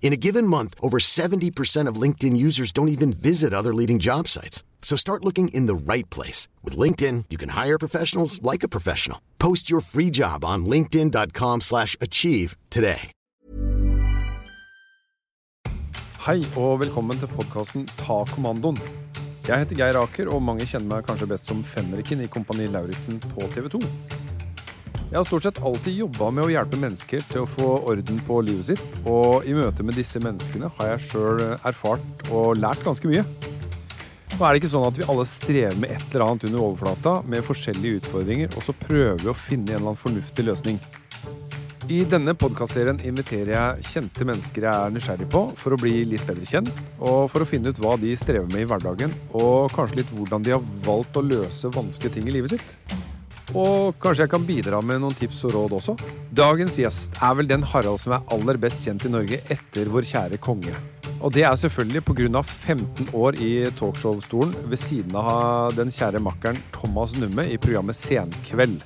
In a given month, over 70% of LinkedIn users don't even visit other leading job sites. So start looking in the right place. With LinkedIn, you can hire professionals like a professional. Post your free job on linkedin.com slash achieve today. Hei og velkommen til podkasten Ta kommandoen. Jeg heter Geir Aker, og mange kjenner meg kanskje best som fenriken i Kompani Lauritzen på TV 2. Jeg har stort sett alltid jobba med å hjelpe mennesker til å få orden på livet sitt, og i møte med disse menneskene har jeg sjøl erfart og lært ganske mye. Nå er det ikke sånn at vi alle strever med et eller annet under overflata, med forskjellige utfordringer, og så prøver vi å finne en eller annen fornuftig løsning. I denne podkastserien inviterer jeg kjente mennesker jeg er nysgjerrig på, for å bli litt bedre kjent, og for å finne ut hva de strever med i hverdagen, og kanskje litt hvordan de har valgt å løse vanskelige ting i livet sitt. Og kanskje jeg kan bidra med noen tips og råd også. Dagens gjest er vel den Harald som er aller best kjent i Norge etter vår kjære konge. Og det er selvfølgelig pga. 15 år i talkshow-stolen ved siden av den kjære makkeren Thomas Numme i programmet Senkveld.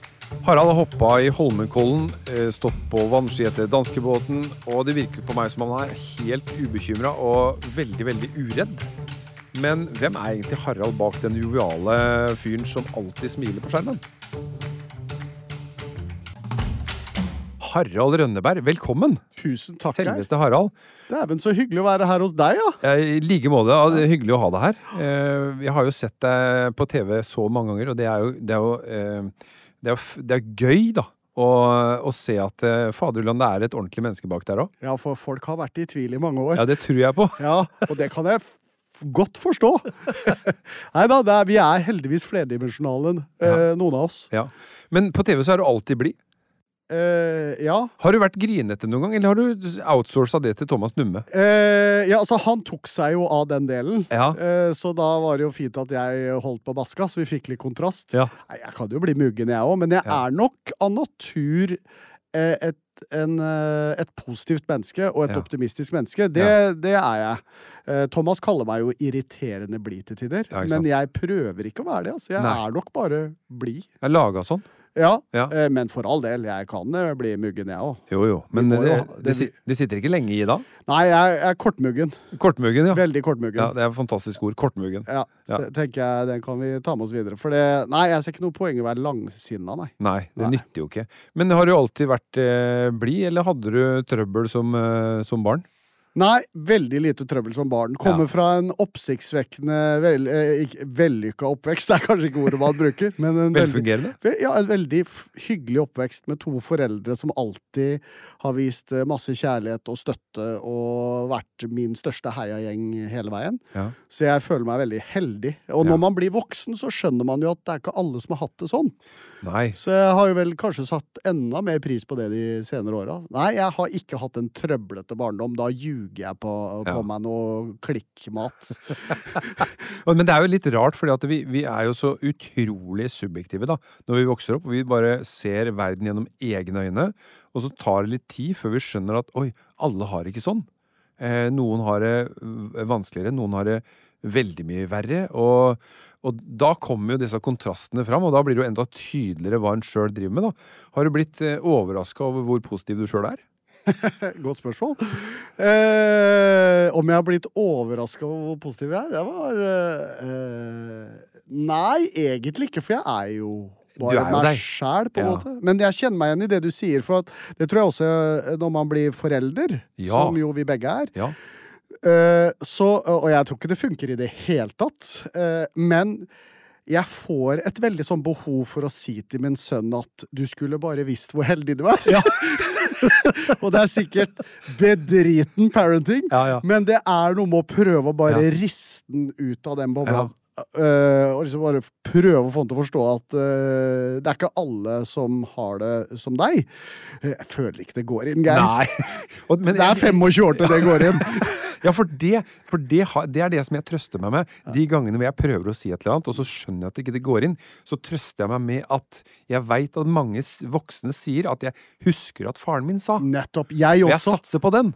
Harald har hoppa i Holmenkollen, eh, stått på vannski etter danskebåten, og det virker på meg som han er helt ubekymra og veldig, veldig uredd. Men hvem er egentlig Harald bak den joviale fyren som alltid smiler på skjermen? Harald Rønneberg, velkommen! Tusen takk. Selveste Harald. Dæven, så hyggelig å være her hos deg, ja. Eh, I like måte. Ja, hyggelig å ha deg her. Vi Jeg har jo sett deg på TV så mange ganger, og det er jo, det er jo, eh, det er, jo det er gøy, da. Å, og, se at faderullan, det er et ordentlig menneske bak der òg. Ja, for folk har vært i tvil i mange år. Ja, det tror jeg på. Ja, og det kan jeg godt forstå. Nei da, er, vi er heldigvis flerdimensjonale, eh, noen av oss. Ja. Men på TV så er du alltid blid. Eh, ja. Har du vært grinete noen gang, eller har du outsourca det til Thomas Numme? Eh, ja, altså Han tok seg jo av den delen, Ja. eh, så da var det jo fint at jeg holdt på maska, så vi fikk litt kontrast. Ja. Nei, jeg kan jo bli muggen, jeg òg, men jeg Ja. er nok av natur eh, et, en, eh, et positivt menneske og et Ja. optimistisk menneske. Det, Ja. det er jeg. Eh, Thomas kaller meg jo irriterende blid til tider, men jeg prøver ikke å være det. Altså. Jeg Nei. er nok bare blid. Jeg er laga sånn. Ja, Ja. eh, men for all del, jeg kan eh, bli muggen, jeg òg. Jo, jo. Men det, det, det- det sitter ikke lenge i da? Nei, jeg er kortmuggen. Kortmuggen, ja. Veldig kortmuggen. ja. Det er et fantastisk ord. Kortmuggen. Ja, Ja. tenker jeg den kan vi ta med oss videre. For det, nei, jeg ser ikke noe poeng i å være langsinna, nei. Nei, det Nei. nytter jo ikke. Men har du alltid vært eh, blid, eller hadde du trøbbel som, eh, som barn? Nei, veldig lite trøbbel som barn. Kommer Ja. fra en oppsiktsvekkende vel, eh, vellykka oppvekst, det er kanskje ikke ordet man bruker. Men en Velfungerende? Veldig, Ja, en veldig hyggelig oppvekst med to foreldre som alltid har vist eh, masse kjærlighet og støtte og vært min største heiagjeng hele veien. Ja. Så jeg føler meg veldig heldig. Og Ja. når man blir voksen, så skjønner man jo at det er ikke alle som har hatt det sånn. Nei. Så jeg har jo vel kanskje satt enda mer pris på det de senere åra. Nei, jeg har ikke hatt en trøblete barndom. Da ljuger jeg på, på Ja. meg noe klikkmat. Men det er jo litt rart, fordi vi, vi er jo så utrolig subjektive da, når vi vokser opp. og Vi bare ser verden gjennom egne øyne, og så tar det litt tid før vi skjønner at oi, alle har ikke sånn. Eh, noen har det vanskeligere, noen har det veldig mye verre. Og, og da kommer jo disse kontrastene fram, og da blir det jo enda tydeligere hva en sjøl driver med. da. Har du blitt eh, overraska over hvor positiv du sjøl er? Godt spørsmål. Eh, om jeg har blitt overraska over hvor positiv jeg er? Jeg var eh, Nei, egentlig ikke, for jeg er jo bare er meg sjæl, på en Ja. måte. Men jeg kjenner meg igjen i det du sier, for at det tror jeg også eh, når man blir forelder, Ja. som jo vi begge er. Ja. Eh, så, og jeg tror ikke det funker i det hele tatt. eh, men jeg får et veldig sånn behov for å si til min sønn at du skulle bare visst hvor heldig du er. og det er sikkert bedriten parenting, Ja, ja. men det er noe med å prøve å bare Ja. riste den ut av den bobla. Ja. eh, og liksom bare prøve å få han til å forstå at uh, det er ikke alle som har det som deg. Jeg føler ikke det går inn, Geir. Det er 25 år til det går inn. Ja, for, det, for det, har- det er det som jeg trøster meg med. De gangene hvor jeg prøver å si et eller annet, og så skjønner jeg at det ikke går inn, så trøster jeg meg med at jeg veit at mange voksne sier at jeg husker at faren min sa. Nettopp. Jeg også. jeg satser på den.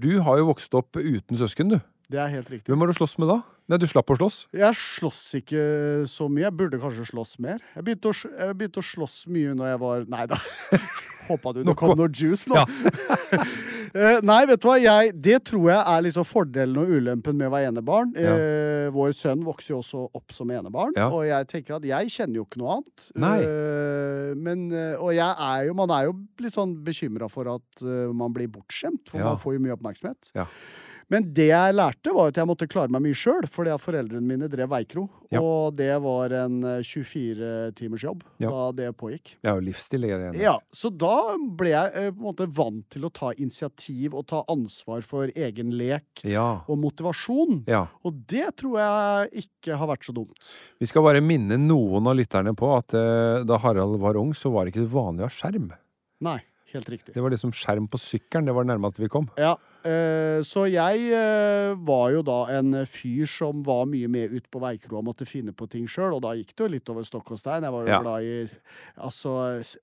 Du har jo vokst opp uten søsken, du. Det er helt riktig. Hvem har du slåss med da? Nei, du slapp å slåss. Jeg slåss ikke så mye. Jeg burde kanskje slåss mer. Jeg begynte å, jeg begynte å slåss mye når jeg var Nei da. Håpa du det kom noe juice nå. Ja. Eh, nei, vet du hva. Jeg, det tror jeg er liksom fordelen og ulempen med å være enebarn. Ja. Eh, vår sønn vokser jo også opp som enebarn, Ja. og jeg tenker at jeg kjenner jo ikke noe annet. Nei. Eh, men, og jeg er jo, man er jo litt sånn bekymra for at man blir bortskjemt, for man får jo mye oppmerksomhet. Ja. Men det jeg lærte, var at jeg måtte klare meg mye sjøl, fordi at foreldrene mine drev veikro. Ja. Og det var en eh, 24 timers jobb Ja. da det pågikk. Det er jo livsstil. det. Ja, Så da ble jeg eh, på en måte vant til å ta initiativ og ta ansvar for egen lek Ja. og motivasjon. ja. Og det tror jeg ikke har vært så dumt. Vi skal bare minne noen av lytterne på at uh, da Harald var ung, så var det ikke så vanlig å ha skjerm. Nei, helt riktig. Det var liksom skjerm på sykkelen. Det var det nærmeste vi kom. Ja, eh, Så jeg eh, var jo da en fyr som var mye med ut på veikroa og måtte finne på ting sjøl, og da gikk det jo litt over stokk og stein. Jeg var jo Ja. glad i Altså,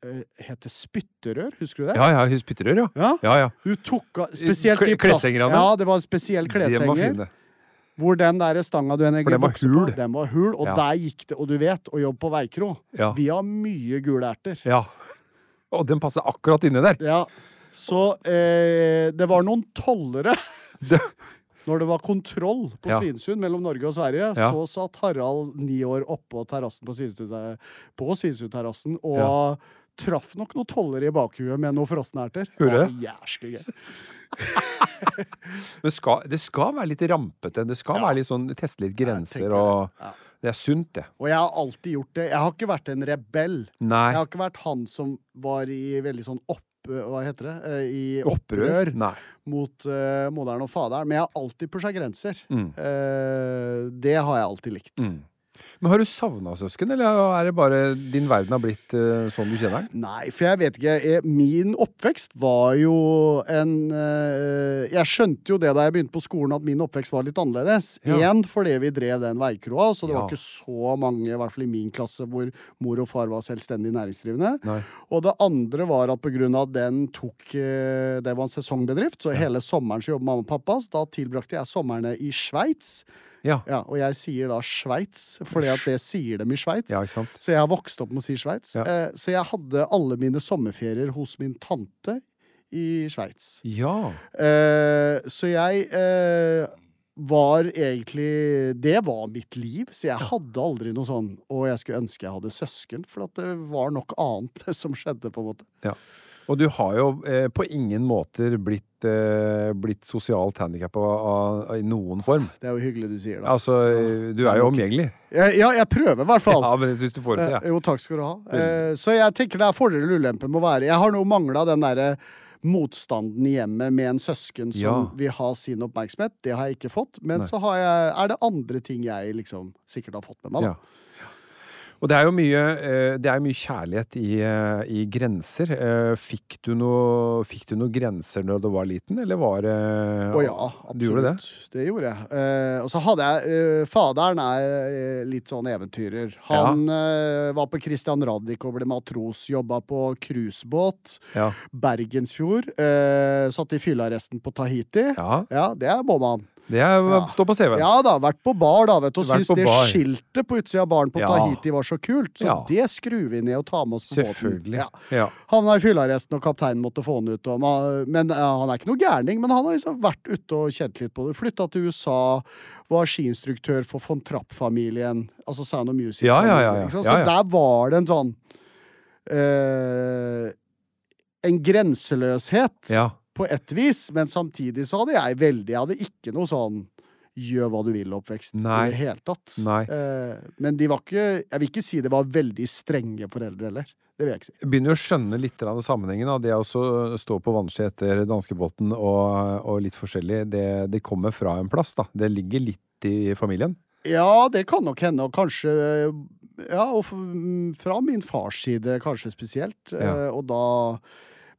eh, het det spytterør? Husker du det? Ja, ja, spytterør, ja. Ja. Ja, ja. Du tok av Spesielt i kleshengerne? Ja, det var en spesiell kleshenger. Hvor den der stanga du For den var hul. På, den var hul, og Ja. der gikk det Og du vet, å jobbe på veikro Ja. Vi har mye gule erter. ja. Og den passer akkurat inni der. Ja. Så eh, det var noen tollere Det- Når det var kontroll på Ja. Svinesund mellom Norge og Sverige, Ja. så satt Harald ni år oppå terrassen på på Svinesundterrassen og traff nok noen tollere i bakhuet med noen Det var jæsklig gøy. Men skal, det skal være litt rampete. Det skal Ja. være litt sånn teste litt grenser og det. Er sunt, det. Og jeg har alltid gjort det. Jeg har ikke vært en rebell. Nei. Jeg har ikke vært han som var i veldig sånn opp... Hva heter det? Eh, I Opprør? opprør mot uh, moderen og faderen. Men jeg har alltid pusha grenser. Mm. Uh, det har jeg alltid likt. Mm. Men har du savna søsken, eller er det bare din verden har blitt uh, sånn du kjenner den? Nei, for jeg vet ikke. Min oppvekst var jo en uh, Jeg skjønte jo det da jeg begynte på skolen, at min oppvekst var litt annerledes. Ja. Fordi vi drev den veikroa, så det Ja. var ikke så mange, i hvert fall i min klasse, hvor mor og far var selvstendig næringsdrivende. Nei. Og det andre var at på grunn av at den tok uh, Det var en sesongbedrift, så hele sommeren så jobbet mamma og pappa. Så da tilbrakte jeg somrene i Sveits. Ja. Ja, og jeg sier da Sveits, fordi at det sier dem i Sveits. ja. Så jeg har vokst opp med å si Sveits. Ja. Eh, så jeg hadde alle mine sommerferier hos min tante i Sveits. Ja. Eh, så jeg eh, var egentlig Det var mitt liv. Så jeg hadde aldri noe sånn Og jeg skulle ønske jeg hadde søsken, for at det var nok annet som skjedde, på en måte. Og du har jo eh, på ingen måter blitt, eh, blitt sosialt handikappa i noen form. Det er jo hyggelig du sier det. Altså, eh, du er jo omgjengelig. Ja, ja, jeg prøver i hvert fall. Ja, men jeg synes du får det til, Eh, ja. jo, takk skal du ha. Eh, så jeg tenker det er fordeler og ulemper med å være Jeg har nå mangla den derre motstanden i hjemmet med en søsken som Ja. vil ha sin oppmerksomhet. Det har jeg ikke fått. Men Nei. så har jeg, er det andre ting jeg liksom sikkert har fått med meg. Da. Ja. Og det er jo mye, eh, det er mye kjærlighet i, eh, i grenser. Eh, Fikk du, noe, fikk du noen grenser når du var liten, eller var det Å ja, absolutt. Du gjorde det? Det gjorde jeg. Og så hadde jeg Faderen er litt sånn eventyrer. Han ja. var på Christian Radich og ble matros. Jobba på cruisebåt. Ja. Bergensfjord. Satt i fyllearresten på Tahiti. ja. Ja, det må man. Det er, Ja. står på CV-en. Ja da, vært på bar, da, vet du, og Vært syns det bar. skiltet på utsida av baren på Ja. Tahiti var så kult. Så Ja. det skrur vi ned og tar med oss på båten. Selvfølgelig. Ja. Ja. Havna i fyllearresten, og kapteinen måtte få han ut. Og, men Han er ikke noe gærning, men han har liksom vært ute og kjent litt på det. Flytta til USA, var skiinstruktør for von Trapp-familien, altså Sound of Music. Ja, ja, ja, Så der var det en sånn øh, En grenseløshet ja. På et vis, men samtidig så hadde jeg veldig Jeg hadde ikke noe sånn gjør hva du vil-oppvekst i det hele tatt. Eh, men de var ikke Jeg vil ikke si det var veldig strenge foreldre heller. Det vil jeg ikke si. Begynner å skjønne litt av sammenhengen. Da. Det å stå på vannski etter danskebåten og, og litt forskjellig, det, det kommer fra en plass. da. Det ligger litt i familien. Ja, det kan nok hende, og kanskje Ja, og mm, fra min fars side kanskje spesielt. Ja. eh, Og da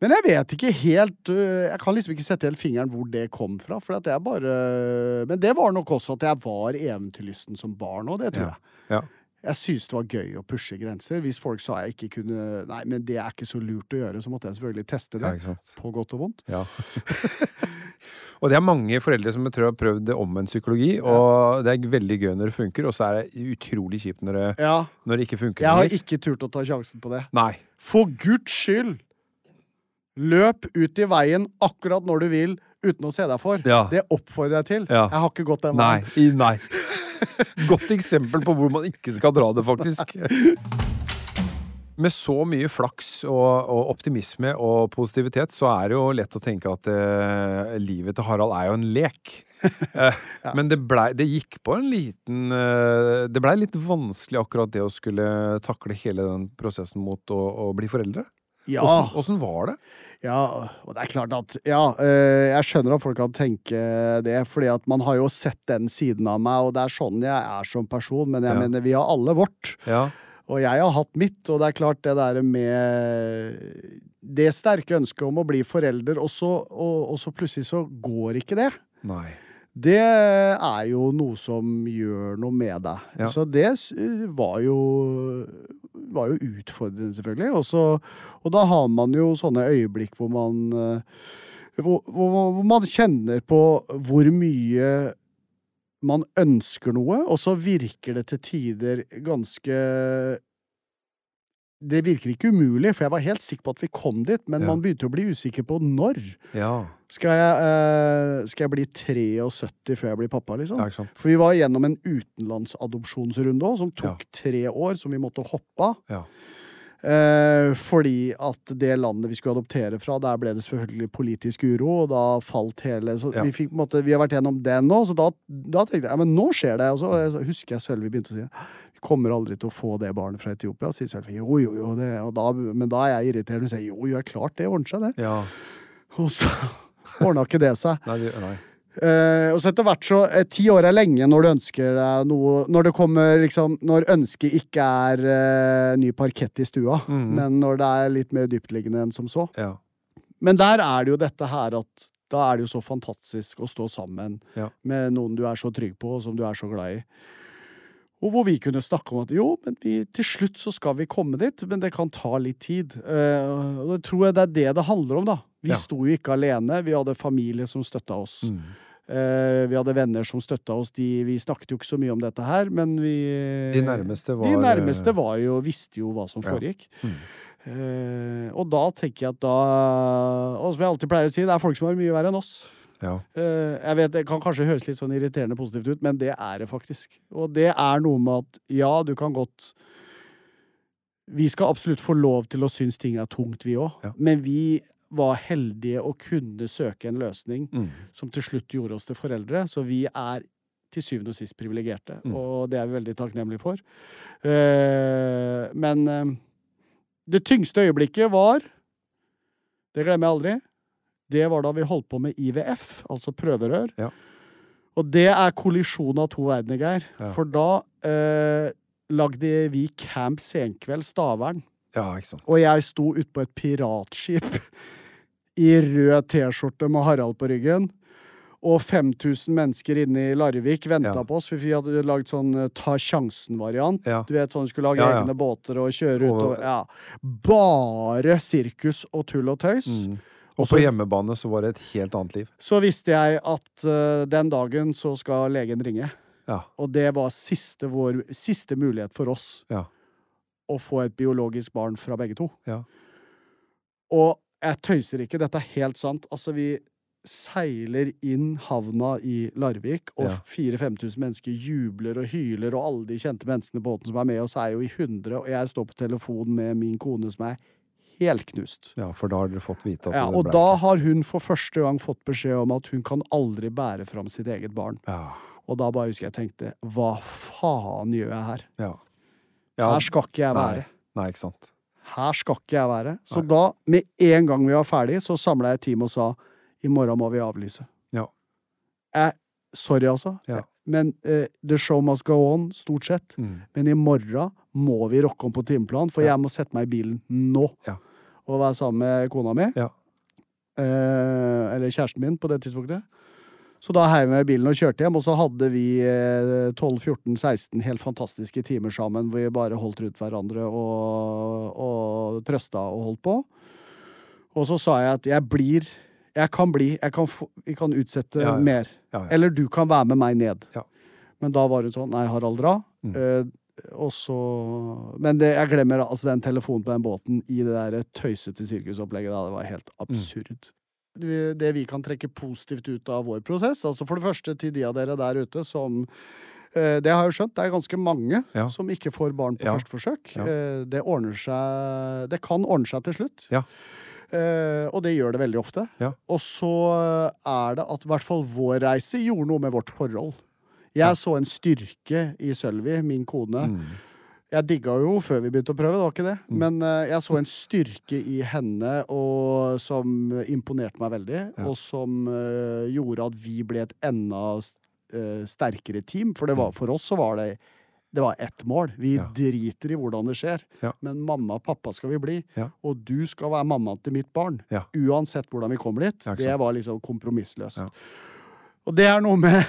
Men jeg vet ikke helt øh, Jeg kan liksom ikke sette helt fingeren hvor det kom fra. For at jeg bare Men det var nok også at jeg var eventyrlysten som barn òg, det tror Ja. jeg. Ja. Jeg syntes det var gøy å pushe grenser. Hvis folk sa jeg ikke kunne Nei, men det er ikke så lurt å gjøre, så måtte jeg selvfølgelig teste det. Ja. På godt og vondt. Ja. og det er mange foreldre som jeg tror har prøvd omvendt psykologi, og det er veldig gøy når det funker, og så er det utrolig kjipt når det, Ja. når det ikke funker. Jeg har ikke turt å ta sjansen på det. Nei. For guds skyld! Løp ut i veien akkurat når du vil, uten å se deg for. Ja. Det oppfordrer jeg til. Ja. Jeg har ikke gått den Nei. veien. I, nei. Godt eksempel på hvor man ikke skal dra det, faktisk. Med så mye flaks og, og optimisme og positivitet, så er det jo lett å tenke at eh, livet til Harald er jo en lek. Eh, Men det, blei- det gikk på en liten eh, Det blei litt vanskelig akkurat det å skulle takle hele den prosessen mot å, å bli foreldre. Ja. Åssen, åssen var det? Ja, og det er klart at Ja, øh, jeg skjønner at folk kan tenke det, fordi at man har jo sett den siden av meg, og det er sånn jeg er som person, men jeg Ja. mener, vi har alle vårt. Ja. Og jeg har hatt mitt, og det er klart det der med det sterke ønsket om å bli forelder, og så, og, og så plutselig så går ikke det. Nei. Det er jo noe som gjør noe med deg. Ja. Så det var jo var jo utfordrende, selvfølgelig. Og, så, og da har man jo sånne øyeblikk hvor man eh, hvor, hvor man kjenner på hvor mye man ønsker noe, og så virker det til tider ganske Det virker ikke umulig, for jeg var helt sikker på at vi kom dit, men Ja. man begynte å bli usikker på når. Ja. Skal jeg, eh, skal jeg bli 73 før jeg blir pappa, liksom? ja. For vi var gjennom en utenlandsadopsjonsrunde òg, som tok tre år, som vi måtte hoppe av. Ja. Eh, fordi at det landet vi skulle adoptere fra, der ble det selvfølgelig politisk uro, og da falt hele Så vi, fikk, på måte, vi har vært gjennom det nå, så da, da tenkte jeg ja, men nå skjer det. Og så husker jeg Sølvi begynte å si kommer aldri til å få det barnet fra Etiopia. Sier selv jo, jo, jo. Det, og da, men da er jeg irriterende og sier jo, jo, det er klart det ordner seg, det. ja. Og så ordna ikke det seg. Nei, nei. Uh, og så etter hvert så uh, Ti år er lenge når du ønsker deg noe Når det kommer liksom Når ønsket ikke er uh, ny parkett i stua, Mhm. men når det er litt mer dyptliggende enn som så. Ja. Men der er det jo dette her at da er det jo så fantastisk å stå sammen Ja. med noen du er så trygg på, og som du er så glad i. Og hvor vi kunne snakke om at jo, men vi, til slutt så skal vi komme dit, men det kan ta litt tid. Uh, og det tror jeg det er det det handler om, da. Vi Ja. sto jo ikke alene, vi hadde familie som støtta oss. Mm. Uh, vi hadde venner som støtta oss. De, vi snakket jo ikke så mye om dette her, men vi De nærmeste var De nærmeste var jo, visste jo hva som Ja. foregikk. Mm. Uh, og da tenker jeg at da Og som jeg alltid pleier å si, det er folk som har mye verre enn oss. Ja. Eh, jeg vet, Det kan kanskje høres litt sånn irriterende positivt ut, men det er det faktisk. Og det er noe med at ja, du kan godt Vi skal absolutt få lov til å synes ting er tungt, vi òg. Ja. Men vi var heldige og kunne søke en løsning Mm. som til slutt gjorde oss til foreldre. Så vi er til syvende og sist privilegerte, Mm. og det er vi veldig takknemlige for. Eh, men eh, det tyngste øyeblikket var Det glemmer jeg aldri. Det var da vi holdt på med IVF, altså prøverør. Ja. Og det er kollisjon av to verdener, Geir. Ja. For da eh, lagde vi Camp Senkveld Stavern. ja, ikke sant. Og jeg sto utpå et piratskip i rød T-skjorte med Harald på ryggen. Og 5000 mennesker inne i Larvik venta Ja. på oss, for vi hadde lagd sånn eh, Ta sjansen-variant. Ja. Du vet sånn vi skulle lage Ja, egne båter og kjøre ut Og-. Bare sirkus og tull og tøys. Mm. Og på hjemmebane så var det et helt annet liv. Så visste jeg at uh, den dagen så skal legen ringe. Ja. Og det var siste, vår, siste mulighet for oss Ja. å få et biologisk barn fra begge to. Ja. Og jeg tøyser ikke, dette er helt sant. Altså, vi seiler inn havna i Larvik, og Ja. 4000-5000 mennesker jubler og hyler, og alle de kjente menneskene på båten som er med oss, er jo i hundre, og jeg står på telefon med min kone som er helt knust. ja, for da har dere fått vite at Ja, og da har hun for første gang fått beskjed om at hun kan aldri bære fram sitt eget barn. Ja. Og da bare husker jeg tenkte, hva faen gjør jeg her? Ja. ja. Her skal ikke jeg være. Nei, ikke sant. Her skal ikke jeg være. Så Nei. da, med en gang vi var ferdig, så samla jeg team og sa i morgen må vi avlyse. Ja. Jeg, sorry, altså. Ja. Men uh, the show must go on, stort sett. Mm. Men i morgen må vi rocke om på timeplan, for jeg må sette meg i bilen nå. Ja. Og være sammen med kona mi. Ja. Eh, eller kjæresten min på det tidspunktet. Så da heiv jeg meg i bilen og kjørte hjem, og så hadde vi eh, 12-14-16 helt fantastiske timer sammen hvor vi bare holdt rundt hverandre og, og trøsta og holdt på. Og så sa jeg at jeg blir Jeg kan bli. Jeg kan vi kan utsette Ja, ja. mer. Ja. Eller du kan være med meg ned. Ja. Men da var hun sånn Nei, Harald, dra. Mm. Eh, og så Men det, jeg glemmer altså den telefonen på den båten i det der tøysete sirkusopplegget. Da. Det var helt Mm. absurd. Mm. Det vi kan trekke positivt ut av vår prosess, altså for det første til de av dere der ute som eh, det har jeg jo skjønt, det er ganske mange Ja. som ikke får barn på Ja. første forsøk. Ja. Eh, Det ordner seg Det kan ordne seg til slutt. Ja. Eh, og det gjør det veldig ofte. Ja. Og så er det at i hvert fall vår reise gjorde noe med vårt forhold. Jeg så en styrke i Sølvi, min kone. Mm. Jeg digga jo før vi begynte å prøve, det var ikke det. Mm. Men eh, jeg så en styrke i henne og, som imponerte meg veldig, Ja. og som uh, gjorde at vi ble et enda uh, sterkere team. For det var, for oss så var det det var ett mål. Vi Mm. Ja. driter i hvordan det skjer, Ja. men mamma og pappa skal vi bli. Ja. Og du skal være mammaen til mitt barn. Uansett hvordan vi kommer dit. Det var liksom kompromissløst. Og det er noe med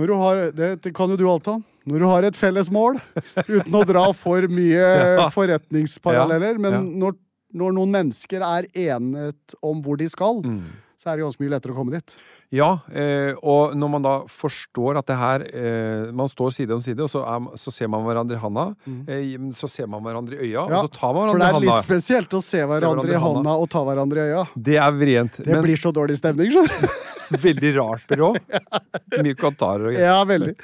når du har, det, kan jo du alt om. Når du har et felles mål, uten å dra for mye forretningsparalleller, men. Når, når noen mennesker er enet om hvor de skal, Mm. Så er det ganske mye lettere å komme dit. Ja, eh, og når man da forstår at det her eh, Man står side om side, og så, er, så ser man hverandre i handa. Eh, så ser man hverandre i øya, Mm. Ja, og så tar man hverandre i handa. For det er litt spesielt å se hverandre i hånda og ta hverandre i øya. Det er vrient. Det Men blir så dårlig stemning, skjønner du. veldig rart byrå. Mye kantarer og Ja, veldig.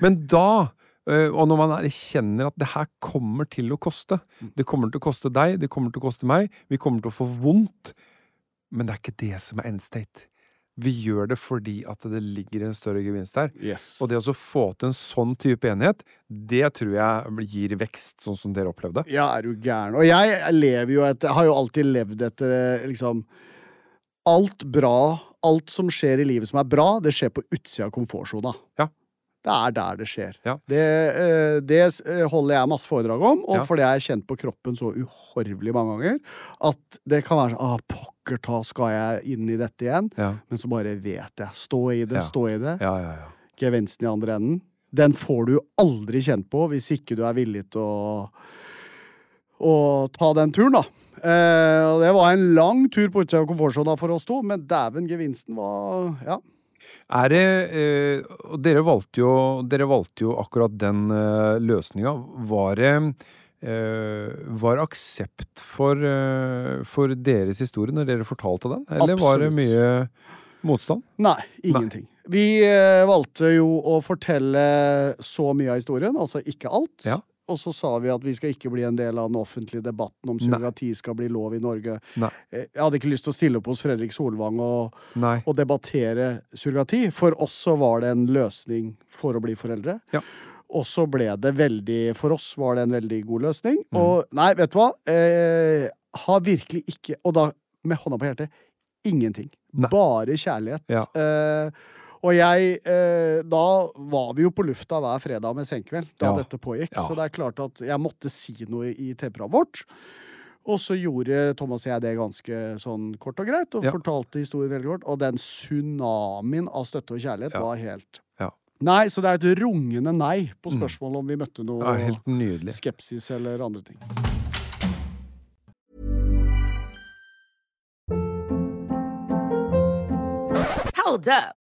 Men da, eh, og når man erkjenner at det her kommer til å koste Det kommer til å koste deg, det kommer til å koste meg, vi kommer til å få vondt. Men det er ikke det som er end state. Vi gjør det fordi at det ligger en større gevinst der. Yes. Og det å få til en sånn type enighet, det tror jeg gir vekst, sånn som dere opplevde. Ja, er du gæren. Og jeg lever jo etter Har jo alltid levd etter liksom Alt bra, alt som skjer i livet som er bra, det skjer på utsida av komfortsona. Ja. Det er der det skjer. Ja. Det, eh, det eh, holder jeg masse foredrag om, og Ja. fordi jeg har kjent på kroppen så uhorvelig mange ganger at det kan være sånn ah, Pokker ta, skal jeg inn i dette igjen? Ja, Men så bare vet jeg. Stå i det, Ja. stå i det. ja, ja. ja. Gevinsten i andre enden. Den får du aldri kjent på hvis ikke du er villig til å, å ta den turen, da. Eh, og det var en lang tur på utsida av komfortsona for oss to, men dæven, gevinsten var Ja. Er det eh, Og dere valgte jo, dere valgte jo akkurat den eh, løsninga. Var det Var aksept for, eh, for deres historie når dere fortalte den? Eller var det mye motstand? Nei, ingenting. Vi eh, valgte jo å fortelle så mye av historien, altså ikke alt. Ja. Og så sa vi at vi skal ikke bli en del av den offentlige debatten om Nei. surrogati skal bli lov i Norge. Nei. Eh, Jeg hadde ikke lyst til å stille opp hos Fredrik Solvang og, Nei. og debattere surrogati. For oss så var det en løsning for å bli foreldre. Ja. Og så ble det veldig For oss var det en veldig god løsning. Mm. Og nei, vet du hva? Eh, har virkelig ikke Og da, med hånda på hjertet, ingenting. Nei. Bare kjærlighet. Ja. Eh, og jeg eh, Da var vi jo på lufta hver fredag med Senkveld da Ja. dette pågikk. Ja. Så det er klart at jeg måtte si noe i TV-programmet vårt. Og så gjorde Thomas og jeg det ganske sånn kort og greit, og fortalte historien veldig kort. Og den tsunamien av støtte og kjærlighet var helt. Nei, så det er et rungende nei på mm. spørsmålet om vi møtte noe ja, skepsis eller andre ting. Hold up.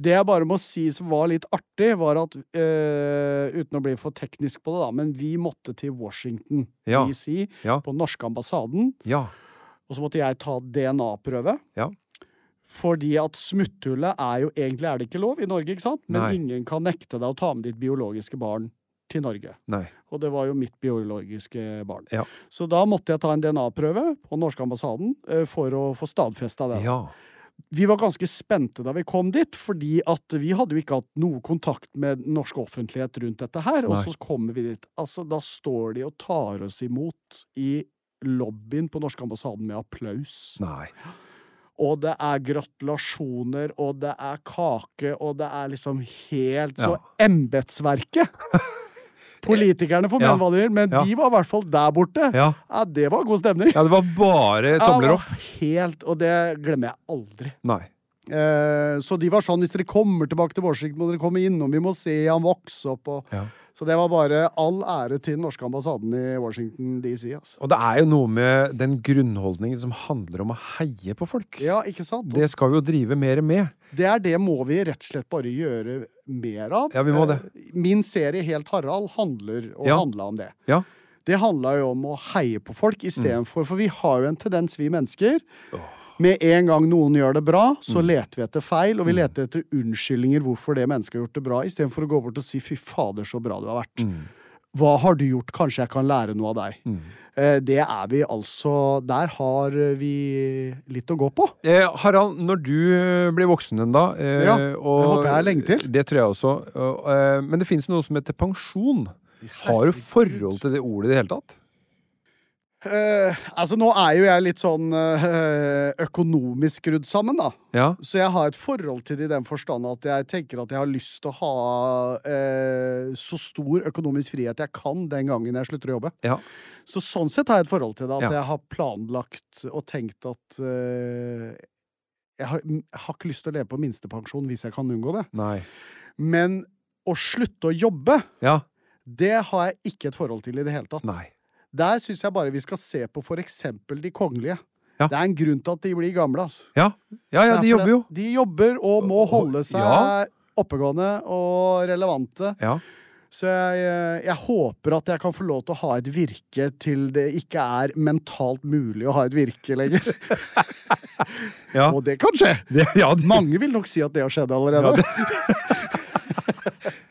Det jeg bare må si som var litt artig, var at øh, Uten å bli for teknisk på det, da, men vi måtte til Washington Ja. DC, Ja. på norske ambassaden. Ja. Og så måtte jeg ta DNA-prøve. Ja. Fordi at smutthullet er jo Egentlig er det ikke lov i Norge, ikke sant? Men Nei. ingen kan nekte deg å ta med ditt biologiske barn til Norge. Nei. Og det var jo mitt biologiske barn. Ja. Så da måtte jeg ta en DNA-prøve på norske ambassaden eh, for å få stadfesta det. Ja. Vi var ganske spente da vi kom dit, fordi at vi hadde jo ikke hatt noe kontakt med norsk offentlighet rundt dette her. Og Nei. så kommer vi dit. Altså, da står de og tar oss imot i lobbyen på norske ambassaden med applaus. Nei. Og det er gratulasjoner, og det er kake, og det er liksom helt Så Ja. embetsverket Politikerne får Ja. mene hva de vil, men Ja. de var i hvert fall der borte. Ja. Ja, det var god stemning. ja, det var bare tomler Ja, opp. Helt, og det glemmer jeg aldri. Nei. Eh, så de var sånn, hvis dere kommer tilbake til Washington, må dere komme innom, vi må se han vokse opp. Og, Ja. Så det var bare all ære til den norske ambassaden i Washington DC. Altså. Og det er jo noe med den grunnholdningen som handler om å heie på folk. Ja, ikke sant? Det skal vi jo drive mer med. Det er det må vi rett og slett bare gjøre mer av. Ja, vi må det. Eh, Min serie Helt Harald handler og Ja. handla om det. Ja. Det handla jo om å heie på folk Mm. istedenfor For vi har jo en tendens, vi mennesker. Med en gang noen gjør det bra, Mm. så leter vi etter feil, og vi leter etter unnskyldninger hvorfor det mennesket har gjort det bra, istedenfor å gå bort og si 'fy fader, så bra du har vært'. Mm. Hva har du gjort? Kanskje jeg kan lære noe av deg. Eh, Det er vi altså Der har vi litt å gå på. Eh, Harald, når du eh, blir voksen en dag eh, Ja, det håper jeg er lenge til. Det tror jeg også. og, eh, men det finnes noe som heter pensjon. Har du forhold til det ordet i det hele tatt? Eh, altså, nå er jo jeg litt sånn uh, økonomisk skrudd sammen, da. Ja. Så jeg har et forhold til det i den forstand at jeg tenker at jeg har lyst til å ha uh, så stor økonomisk frihet jeg kan den gangen jeg slutter å jobbe. ja. Så sånn sett har jeg et forhold til det. At Ja. jeg har planlagt og tenkt at jeg, har, jeg har ikke lyst til å leve på minstepensjon hvis jeg kan unngå det. Nei. Men å slutte å jobbe, Ja. det har jeg ikke et forhold til i det hele tatt. Nei. Der syns jeg bare vi skal se på for eksempel de kongelige. Ja. Det er en grunn til at de blir gamle. Altså. Ja. Ja, ja, de jobber jo. De jobber og må holde seg ja. oppegående og relevante. Ja. Så jeg, jeg håper at jeg kan få lov til å ha et virke til det ikke er mentalt mulig å ha et virke lenger. Ja. Og det kan skje! Det, ja, det, Mange vil nok si at det har skjedd allerede.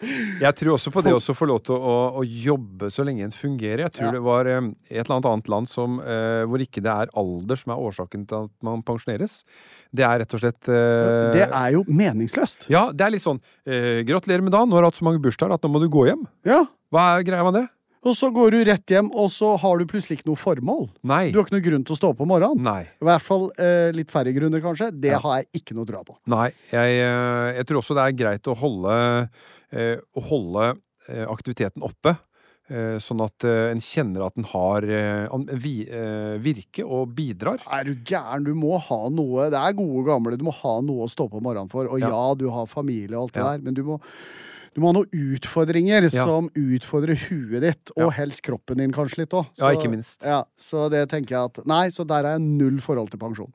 jeg tror også på det å få lov til å, å jobbe så lenge en fungerer. Jeg tror Ja. det var eh, et eller annet annet land som, eh, hvor ikke det er alder som er årsaken til at man pensjoneres. Det er rett og slett eh, Det er jo meningsløst. Ja, det er litt sånn eh, Gratulerer med dagen, nå har du hatt så mange bursdager at nå må du gå hjem. Ja. Hva er greia med det? Og så går du rett hjem, og så har du plutselig ikke noe formål. Nei. Du har ikke noe grunn til å stå opp om morgenen. Nei. I hvert fall eh, litt færre grunner, kanskje. Det Ja. har jeg ikke noe dra på. Nei. Jeg, eh, jeg tror også det er greit å holde, eh, å holde eh, aktiviteten oppe. Eh, sånn at eh, en kjenner at en har eh, virke og bidrar. Er du gæren? Du må ha noe Det er gode gamle. Du må ha noe å stå på morgenen for. Og ja, Ja. du har familie og alt det Ja. der, men du må, du må ha noen utfordringer Ja. som utfordrer huet ditt, og helst kroppen din kanskje litt òg. Ja, ikke minst. Ja, så det tenker jeg at Nei, så der er jeg null forhold til pensjon.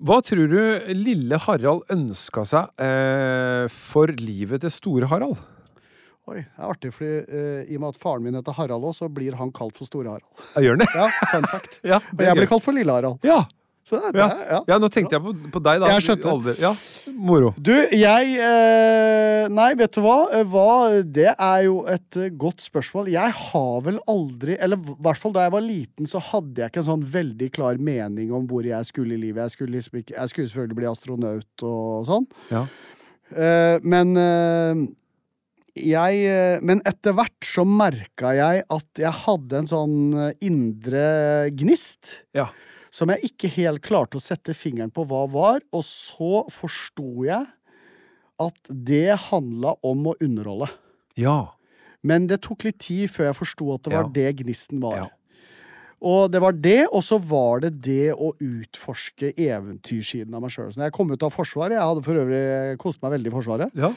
Hva tror du lille Harald ønska seg eh, for livet til store Harald? Oi, det er artig, fordi uh, i og med at faren min heter Harald òg, så blir han kalt for Store-Harald. Jeg Gjør det? Ja, fun fact. Ja, Og jeg blir kalt for Lille-Harald. Ja. Så det, Ja. det ja. ja, nå tenkte jeg på, på deg, da. Jeg skjønte. Ja, moro. Du, jeg eh, Nei, vet du hva? Eh, hva? Det er jo et godt spørsmål. Jeg har vel aldri Eller i hvert fall da jeg var liten, så hadde jeg ikke en sånn veldig klar mening om hvor jeg skulle i livet. Jeg skulle, liksom jeg skulle selvfølgelig bli astronaut og sånn. Ja. Eh, men eh, jeg eh, Men etter hvert så merka jeg at jeg hadde en sånn eh, indre gnist Ja. som jeg ikke helt klarte å sette fingeren på hva var. Og så forsto jeg at det handla om å underholde. Ja. Men det tok litt tid før jeg forsto at det var Ja. det gnisten var. Ja. Og det var det, og så var det det å utforske eventyrsiden av meg sjøl. Jeg kom ut av Forsvaret Jeg hadde for øvrig kost meg veldig i Forsvaret. ja.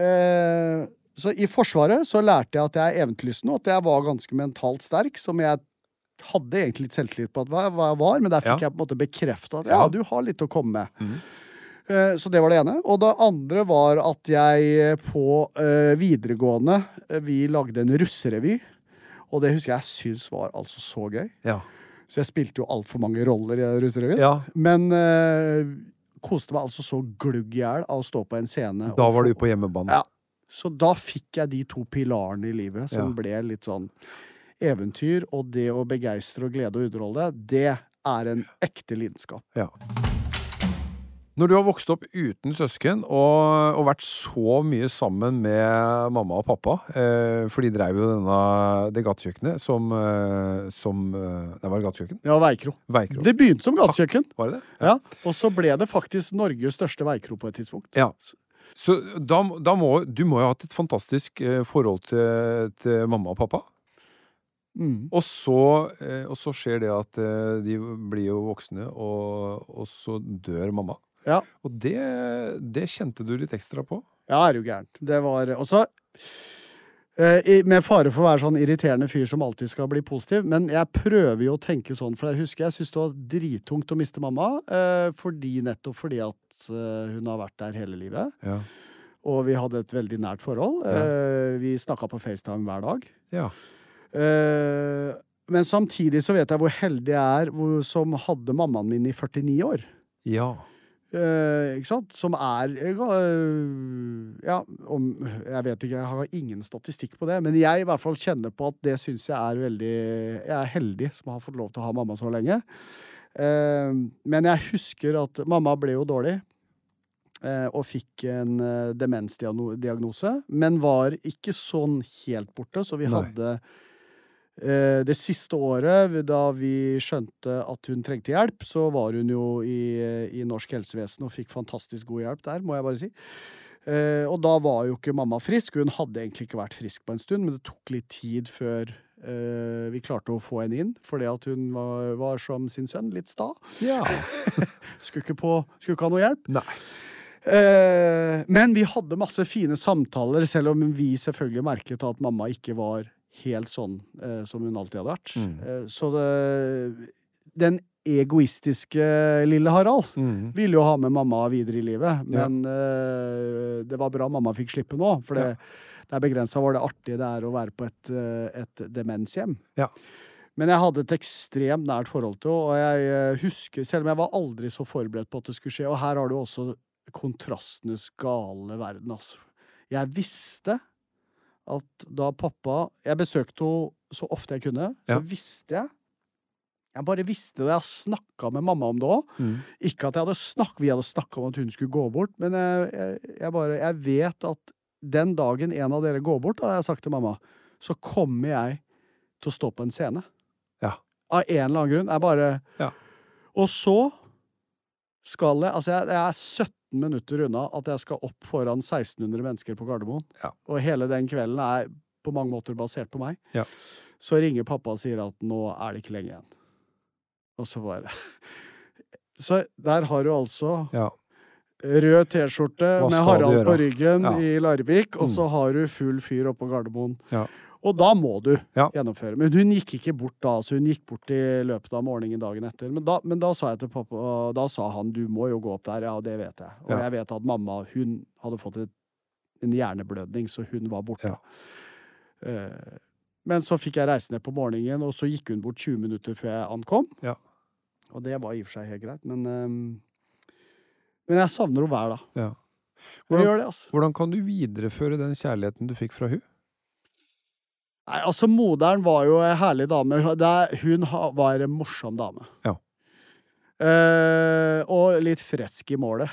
Eh, så i Forsvaret så lærte jeg at jeg er eventyrlysten, og at jeg var ganske mentalt sterk, som jeg hadde egentlig litt selvtillit på at hva jeg var, men der fikk Ja. jeg på en måte bekrefta at ja, du har litt å komme med. Mm. Eh, Så det var det ene. Og det andre var at jeg på eh, videregående eh, Vi lagde en russerevy. Og det husker jeg syns var altså så gøy. Ja. Så jeg spilte jo altfor mange roller i russerevyen. ja. Men eh, koste meg altså så glugg i hjel av å stå på en scene. Da var du på hjemmebane. Ja. Så da fikk jeg de to pilarene i livet som Ja. ble litt sånn eventyr, og det å begeistre og glede og underholde, det er en ekte lidenskap. Ja. Når du har vokst opp uten søsken og, og vært så mye sammen med mamma og pappa, eh, for de drev jo denne, det gatekjøkkenet som, eh, som Det var gatekjøkken? Ja, veikro. Veikro. Det begynte som gatekjøkken. Var det det? Ja, og så ble det faktisk Norges største veikro på et tidspunkt. Ja. Så da, da må Du må jo ha hatt et fantastisk eh, forhold til, til mamma og pappa. Mm. Og så, eh, og så skjer det at eh, de blir jo voksne, og, og så dør mamma. Ja. Og det, det kjente du litt ekstra på. Ja, er jo gærent. Det var Og så Med fare for å være sånn irriterende fyr som alltid skal bli positiv, men jeg prøver jo å tenke sånn, for jeg husker jeg syntes det var drittungt å miste mamma, eh, fordi nettopp fordi at eh, hun har vært der hele livet. Ja. Og vi hadde et veldig nært forhold. Ja. Eh, vi snakka på FaceTime hver dag. ja. Eh, men samtidig så vet jeg hvor heldig jeg er hvor, som hadde mammaen min i 49 år. Ja. Eh, ikke sant? Som er uh, Ja, om Jeg vet ikke, jeg har ingen statistikk på det, men jeg i hvert fall kjenner på at det syns jeg er veldig Jeg er heldig som har fått lov til å ha mamma så lenge. Uh, men jeg husker at mamma ble jo dårlig. Og fikk en demensdiagnose, men var ikke sånn helt borte, så vi Nei. hadde Det siste året, da vi skjønte at hun trengte hjelp, så var hun jo i, i norsk helsevesen og fikk fantastisk god hjelp der, må jeg bare si. Eh, og da var jo ikke mamma frisk. Hun hadde egentlig ikke vært frisk på en stund, men det tok litt tid før eh, vi klarte å få henne inn, fordi at hun var, var som sin sønn, litt sta. ja. Skulle ikke, på, skulle ikke ha noe hjelp. Nei. Eh, men vi hadde masse fine samtaler, selv om vi selvfølgelig merket at mamma ikke var helt sånn eh, som hun alltid hadde vært. Mm. Eh, så det, den egoistiske lille Harald mm. ville jo ha med mamma videre i livet, Ja. men eh, det var bra mamma fikk slippe nå, for det, Ja. det er begrensa hvor det artige det er å være på et, eh, et demenshjem. Ja. Men jeg hadde et ekstremt nært forhold til henne, og jeg eh, husker, selv om jeg var aldri så forberedt på at det skulle skje, og her har du også kontrastenes gale verden, altså. Jeg visste at da pappa Jeg besøkte henne så ofte jeg kunne, så Ja. visste jeg Jeg bare visste det. Jeg snakka med mamma om det òg. Mm. Ikke at hadde snakk, vi hadde snakka om at hun skulle gå bort, men jeg, jeg, jeg bare Jeg vet at den dagen en av dere går bort, har jeg sagt til mamma, så kommer jeg til å stå på en scene. Ja. Av en eller annen grunn. Jeg bare Ja. Og så skal jeg Altså, jeg, jeg er 17 minutter unna at jeg skal opp foran 1600 mennesker på Gardermoen. Ja. Og hele den kvelden er på mange måter basert på meg. Ja. Så ringer pappa og sier at nå er det ikke lenge igjen. Og så bare Så der har du altså Ja. rød T-skjorte med Harald på ryggen i Larvik, og Mm. så har du full fyr oppå Gardermoen. Og da må du Ja. gjennomføre. Men hun gikk ikke bort da, så hun gikk bort i løpet av morgenen dagen etter. Men da, men da sa jeg til pappa, da sa han du må jo gå opp der. Ja, det vet jeg. Og Ja. jeg vet at mamma hun hadde fått et, en hjerneblødning, så hun var borte. Ja. Eh, men så fikk jeg reise ned på morgenen, og så gikk hun bort 20 minutter før jeg ankom. Ja. Og det var i og for seg helt greit, men ehm, Men jeg savner henne hver dag. Ja. Hvordan- det, altså. Hvordan kan du videreføre den kjærligheten du fikk fra hun? Nei, altså, moderen var jo ei herlig dame. Hun var en morsom dame. Ja. Eh, og litt fresk i målet.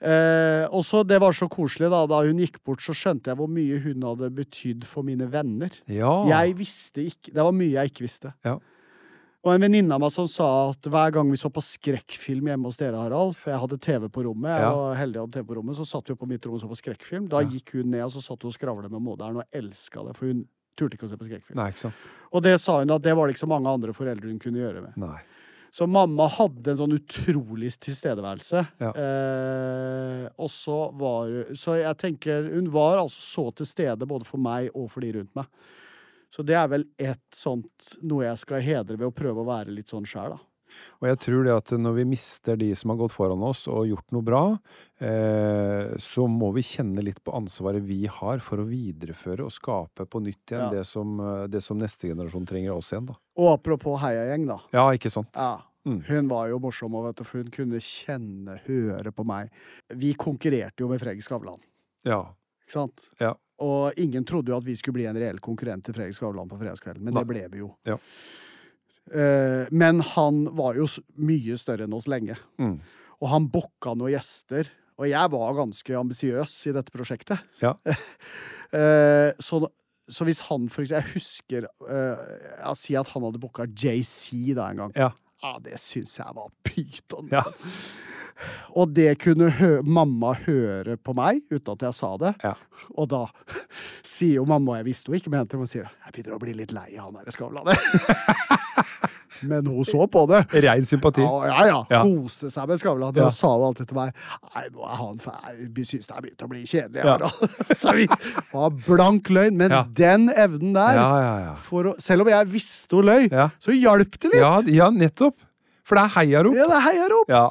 eh, og så, det var så koselig, da. Da hun gikk bort, så skjønte jeg hvor mye hun hadde betydd for mine venner. Ja. Jeg visste ikke Det var mye jeg ikke visste. Ja. Og en venninne av meg som sa at hver gang vi så på skrekkfilm hjemme hos dere, Harald, for jeg hadde TV på rommet, jeg Ja. var heldig hadde TV på rommet, så satt vi på mitt rom og så på skrekkfilm. Da gikk hun ned, og så satt hun og skravlet med moderen, og elska det, for hun turte ikke å se på skrekkfilm. Nei, ikke sant. Og det sa hun at det var det ikke så mange andre foreldre hun kunne gjøre med. Nei. Så mamma hadde en sånn utrolig tilstedeværelse. Ja. Eh, og så var hun Så jeg tenker hun var altså så til stede både for meg og for de rundt meg. Så det er vel et sånt noe jeg skal hedre ved å prøve å være litt sånn sjæl, da. Og jeg tror det at når vi mister de som har gått foran oss og gjort noe bra, eh, så må vi kjenne litt på ansvaret vi har for å videreføre og skape på nytt igjen Ja. det, som, eh, det som neste generasjon trenger av oss igjen, da. Og apropos heiagjeng, da. Ja, ikke sant? Ja. Mm. Hun var jo morsom, og vet du, hun kunne kjenne, høre på meg. Vi konkurrerte jo med Fredrik Skavlan, Ja. ikke sant? Ja. Og ingen trodde jo at vi skulle bli en reell konkurrent til Fredrik Skavlan på fredagskvelden, men Nei. det ble vi jo. Ja. Uh, men han var jo mye større enn oss lenge. Mm. Og han booka noen gjester. Og jeg var ganske ambisiøs i dette prosjektet. Ja. uh, så, så hvis han for eksempel Jeg husker uh, Jeg Si at han hadde booka JC da en gang. Ja. Ja, det syns jeg var pyton. Ja. Og det kunne hø mamma høre på meg, uten at jeg sa det. Ja. Og da sier jo mamma, og jeg visste hun ikke mente det, hun sier jeg begynner å bli litt lei av han der Skavlan. men hun så på det. Rein sympati. Ja, ja, ja. Ja. Koste seg med Skavlan. Ja. Og sa jo alltid til meg Nei, nå er han. Vi syns det er begynt å bli kjedelig. Ja. Så vi var blank løgn. Men den evnen der, å, selv om jeg visste hun løy, så hjalp det litt. Ja, ja, nettopp. For det er heiarop. Ja, det heier opp. Ja.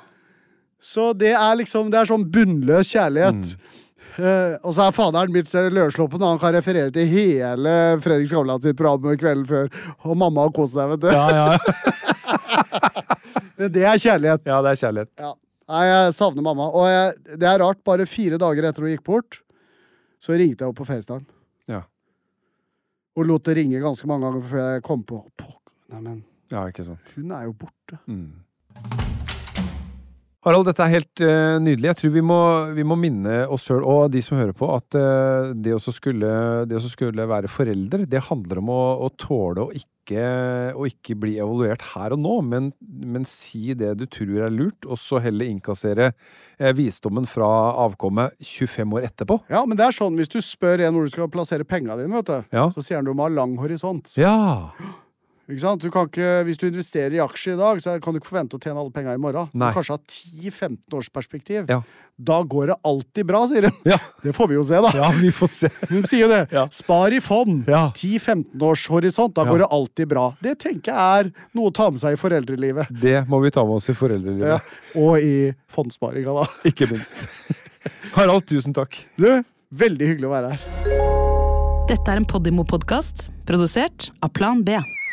Så det er liksom Det er sånn bunnløs kjærlighet. Mm. Uh, og så er faderen mitt løssluppen, og han kan referere til hele Fredrik Skavlan sitt program kvelden før. Og mamma har kost seg, vet du. Ja, ja. Men det er kjærlighet. ja, det er kjærlighet. Ja. Nei, jeg savner mamma. Og jeg, det er rart, bare fire dager etter hun gikk bort, så ringte jeg henne på FaceTime. Ja. Og lot det ringe ganske mange ganger før jeg kom på Nei, Neimen, Ja, ikke sant. hun er jo borte. Mm. Harald, dette er helt uh, nydelig. Jeg tror vi må, vi må minne oss sjøl og de som hører på, at uh, det, å skulle, skulle være forelder, det handler om å, å tåle å ikke, å ikke bli evaluert her og nå, men, men si det du tror er lurt, og så heller innkassere uh, visdommen fra avkommet 25 år etterpå. Ja, men det er sånn, hvis du spør en hvor du skal plassere penga dine, vet du, Ja. så sier han du må ha lang horisont. Ja! Ikke sant? Du kan ikke, hvis du investerer i aksjer i dag, så kan du ikke forvente å tjene alle pengene i morgen. Nei. Du kanskje ha 10-15 års perspektiv. Ja. Da går det alltid bra, sier de. Ja. Det får vi jo se, da. Ja, vi får se. De sier jo det. Ja. Spar i fond. Ja. 10-15 års horisont. Da Ja. går det alltid bra. Det tenker jeg er noe å ta med seg i foreldrelivet. Det må vi ta med oss i foreldrelivet. Ja. Og i fondssparinga, da. Ikke minst. Harald, tusen takk. Du, veldig hyggelig å være her. Dette er en Podimo-podkast, produsert av Plan B.